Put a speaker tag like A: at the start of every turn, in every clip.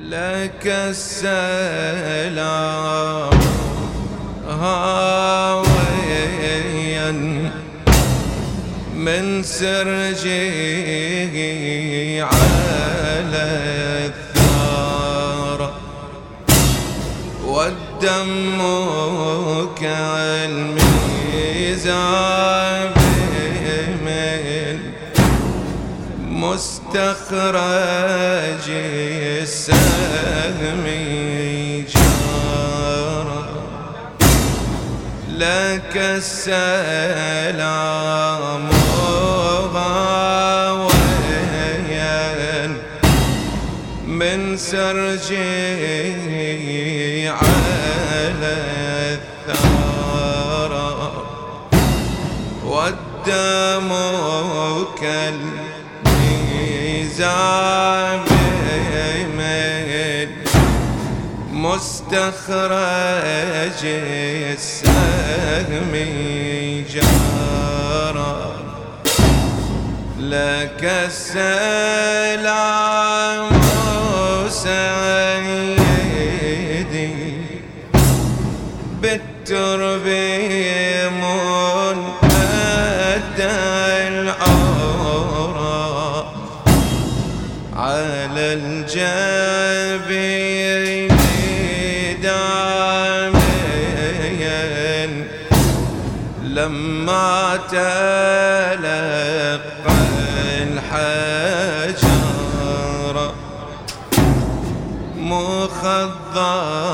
A: لك السلام هاويا من سرجي على الثار. والدم كالميزان مستخرج السهم جار لك السلام غاويا من سرجي على مستخرج السهم جارا. لك السلام داميا لما تلقى الحجر مخضبا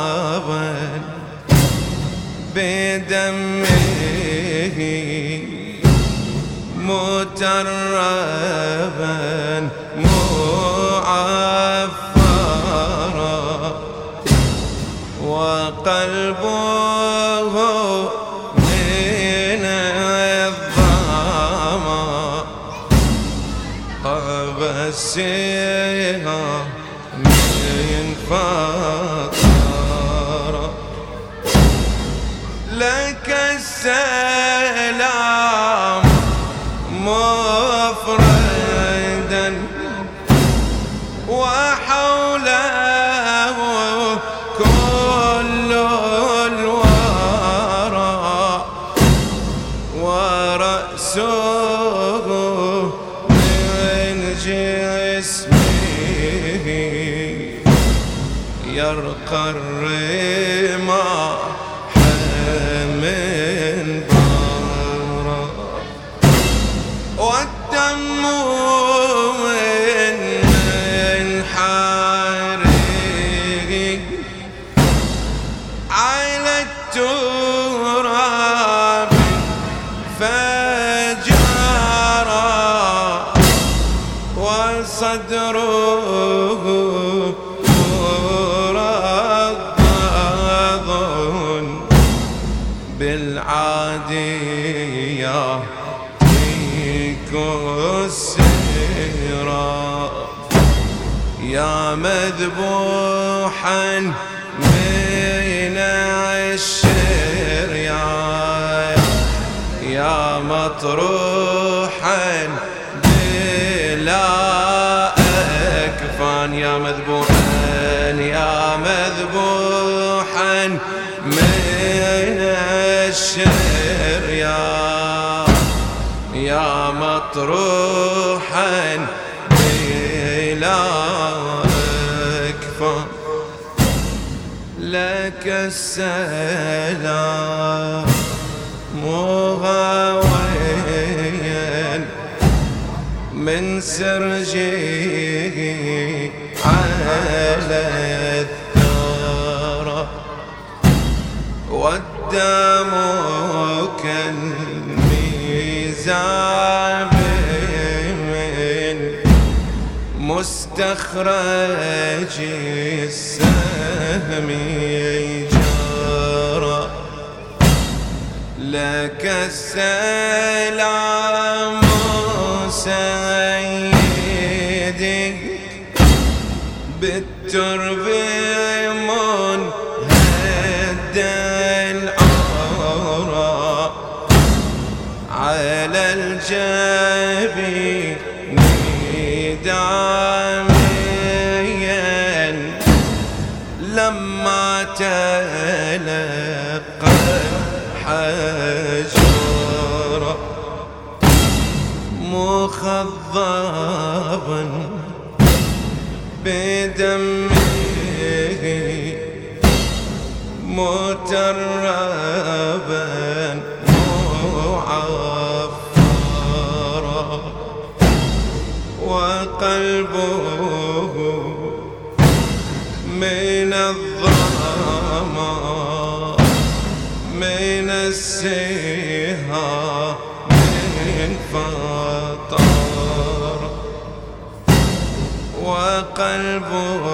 A: بدمه متربا لك السلام. وصدره مرضض بالعادية كسرى يا مذبوحا يا يا مطروحا بلا أكفان لك السلام مغاويا من سرجي على الثرى والدم من مستخرج السهم جرى لك السلام سيدي بالترب قلبه من الظلام من السهام من فطر. وقلبه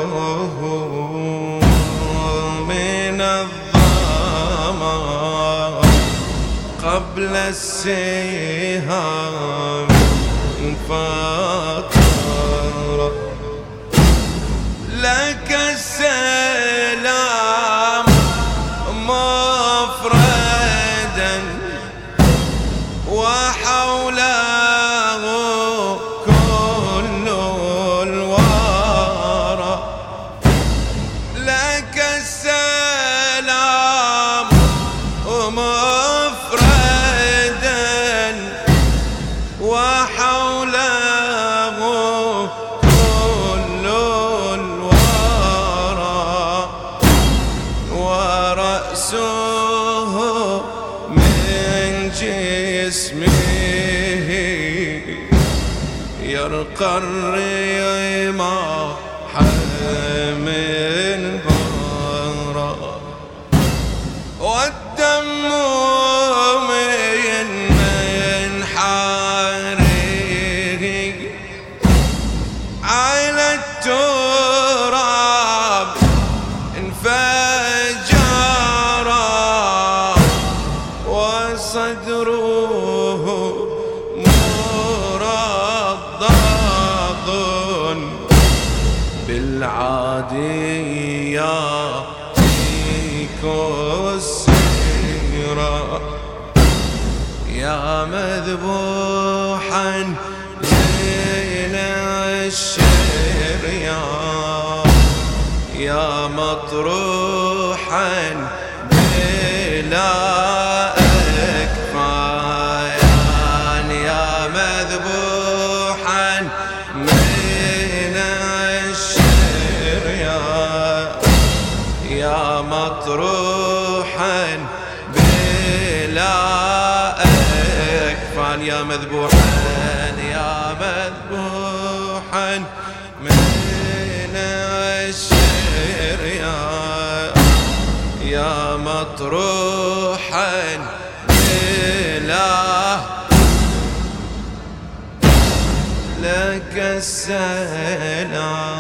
A: من الظلام قبل السهام يا مطروحا بلا إكفان. يا مذبوحا يا مذبوحا من الشر. يا مطروحا بلا. لك السلام.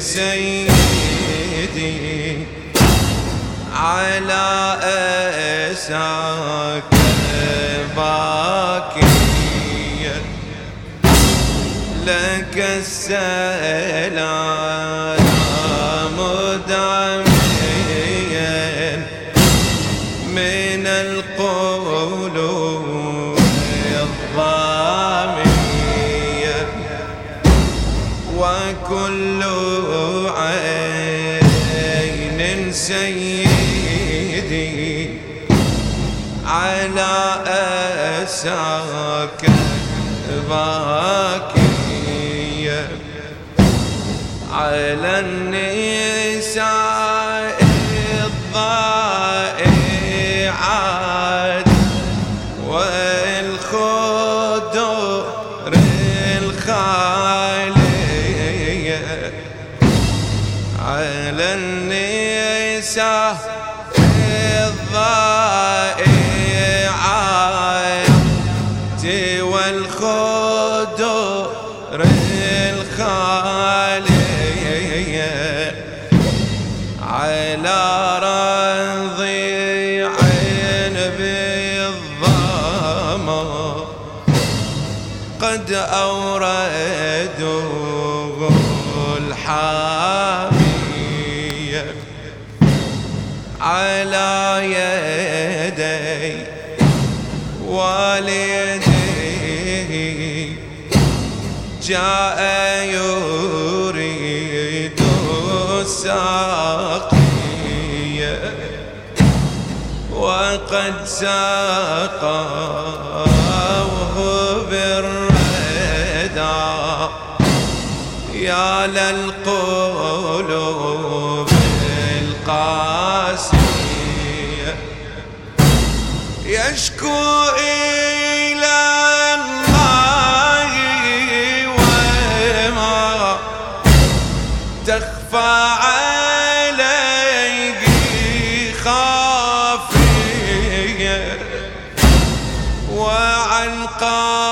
A: سيدي على أساس على النساء. على يدي والدي جاء يريد الساقية وقد ساقاه بالردى يا للقلوب acá.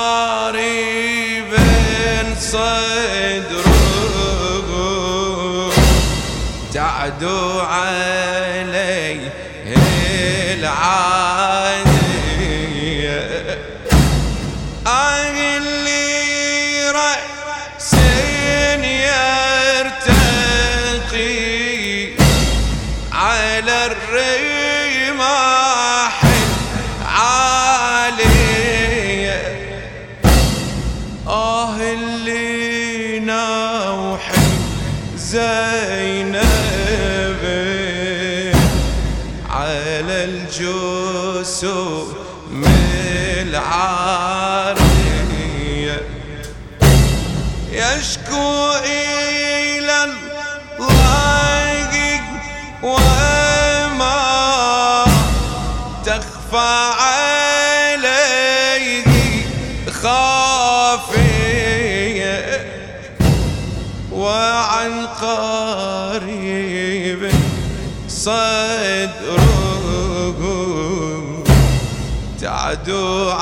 A: على الجسوم العارية. يشكو إلى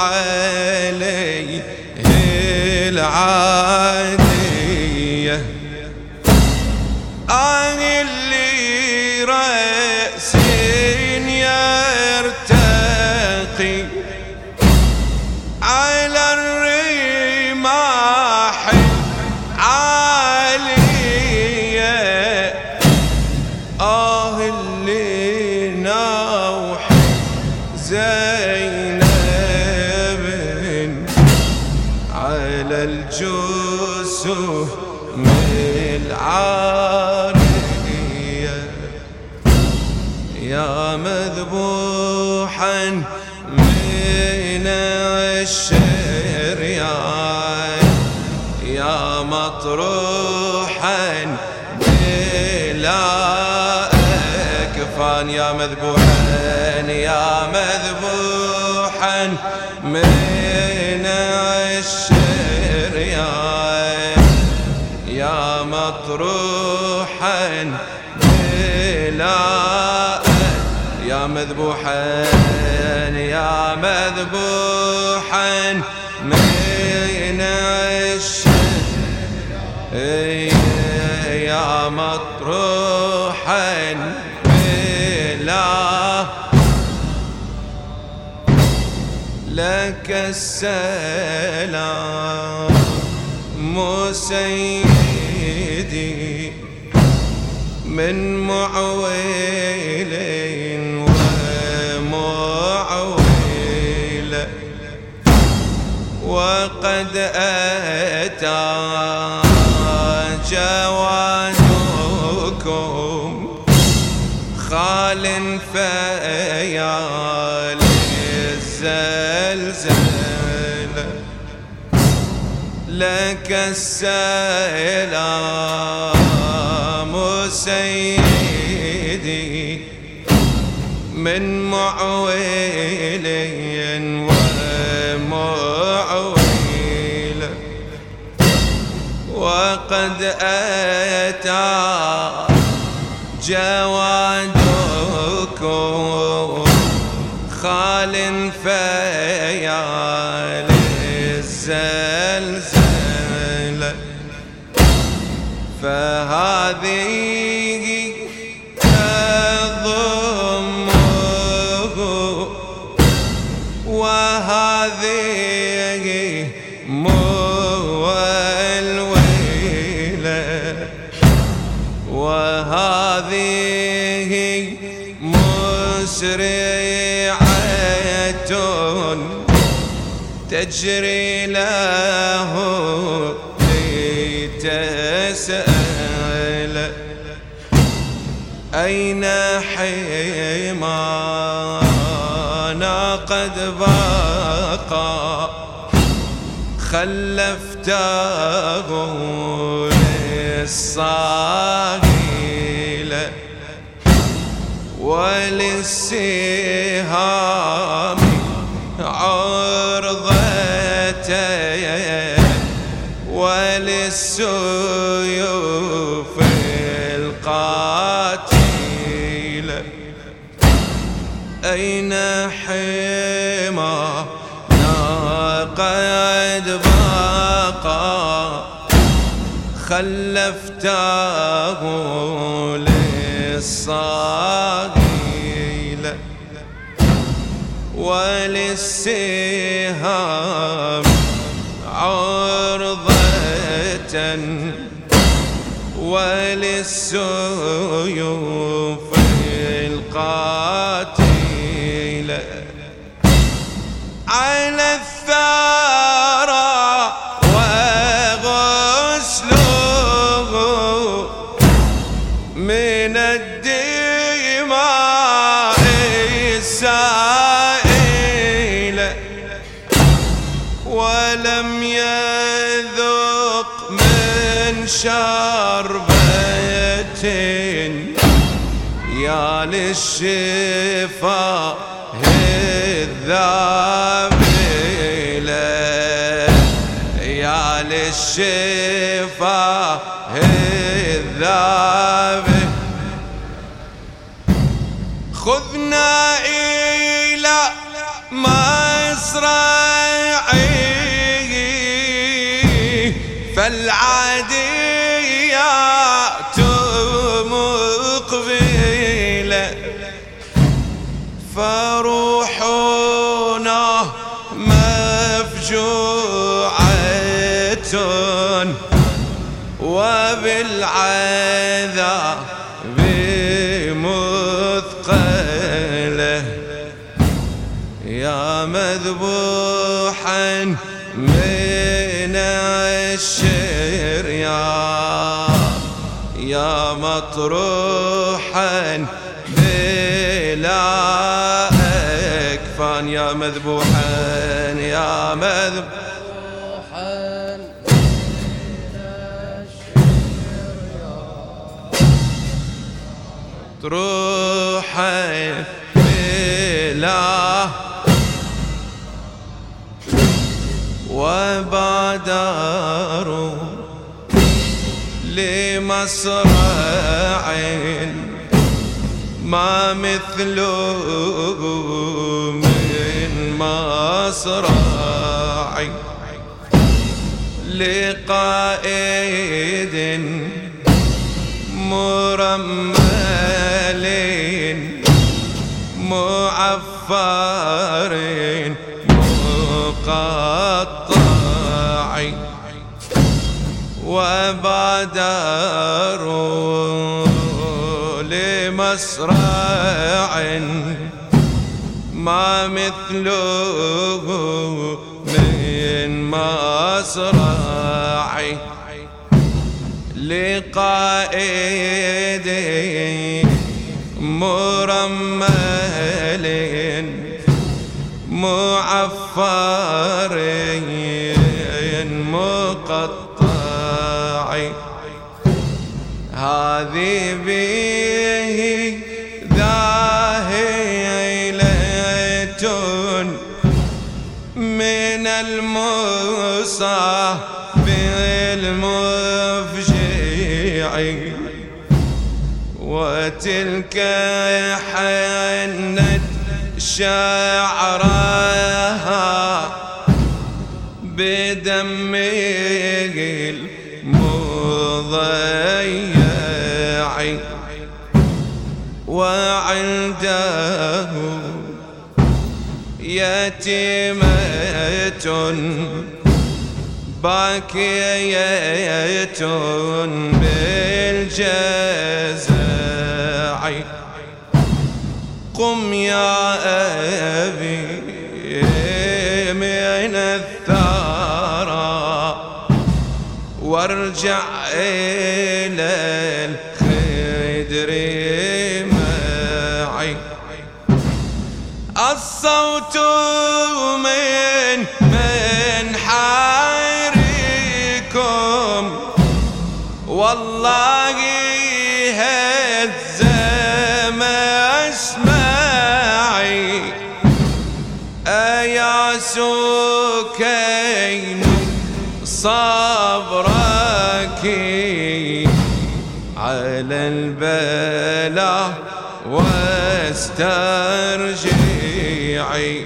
A: تعدو عليه مذبوحا يا مذبوحا من الشريان يا مطروحا بلا يا مذبوحا يا مذبوحا من الشريان يا مطروحا لك السلام. سيدي من معويل ومعويل. وقد أتى جوادكم خال فيال الزلزال لك السلام سيدي من معويل ومعويل. وقد أتى جوادكم الزلزال فهذه تضمه. وهذه مو الويلة. هذه مسرعة تجري له لتسأل أين حمانا قد بقى خلفته للصاغيل وللسهام. وللسيوف القاتلة أين حما قد بقى خلفته للصاقيل وللسهام. وللسيوف القاتلة الذابلة خذنا إلى مصرعي فالعاديات مذبوحا من الشر يا مطروحا بلا أكفان. يا مذبوحا يا مذبوحا تروحا بلا وبادروا لمصرع ما مثله من مصرع لقائد مرمل معفر مقطع وبادروا لمسرع ما مثله من مسرع لقائد مرمل معفر مقطع هذه به ذاهلة من المصاب المفجع وتلك حنت شعرها وعنده يتيمة باكية بالجزاء قم يا أبي من الثرى وارجع إلى واسترجعي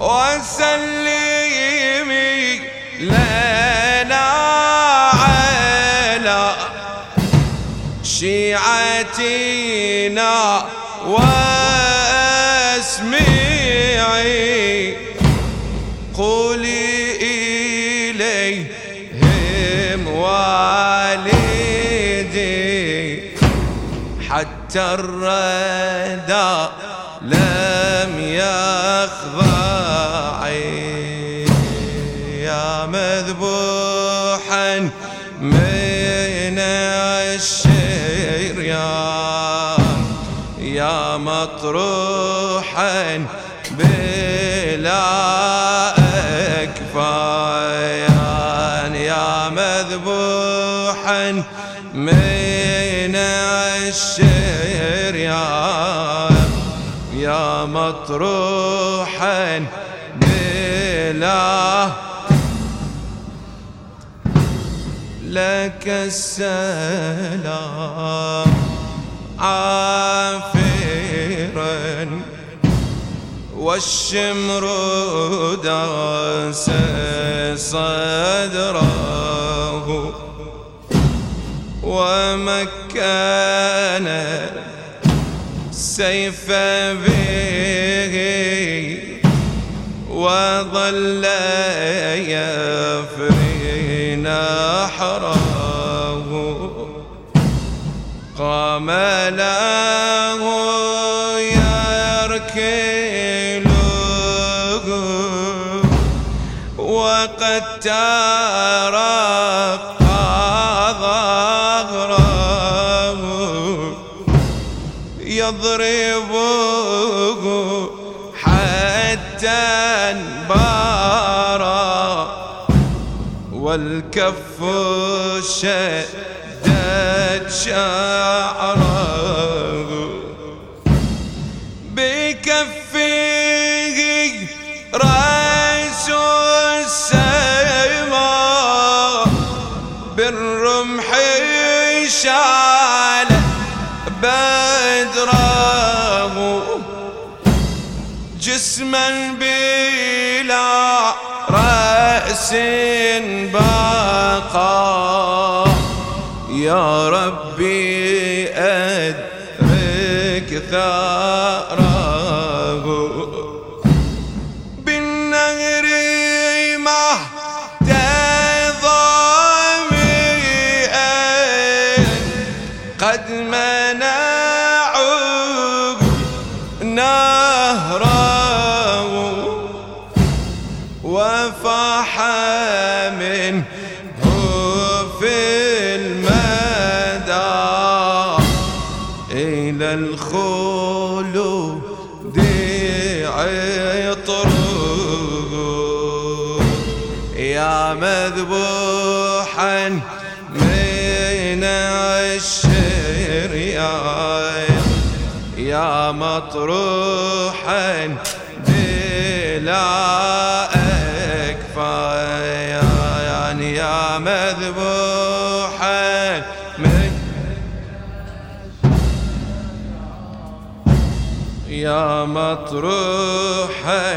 A: وسلمي لنا على شيعتنا واسمعي الردى لم يخضع يا مذبوحا من الشير يا مطروحا بلا أكفان يا مذبوحا من الشير مطروحا بلا لك السلام عافرا والشمر داس صدره. ومكان السيف به وظل يفري نحره قام له والكف شدت شعره. بكفه رأس السماء. الخلود عطره يا مذبوحا من الشر يا مطروحا بلا أكفى يعني يا مذبوحا يا مطروحا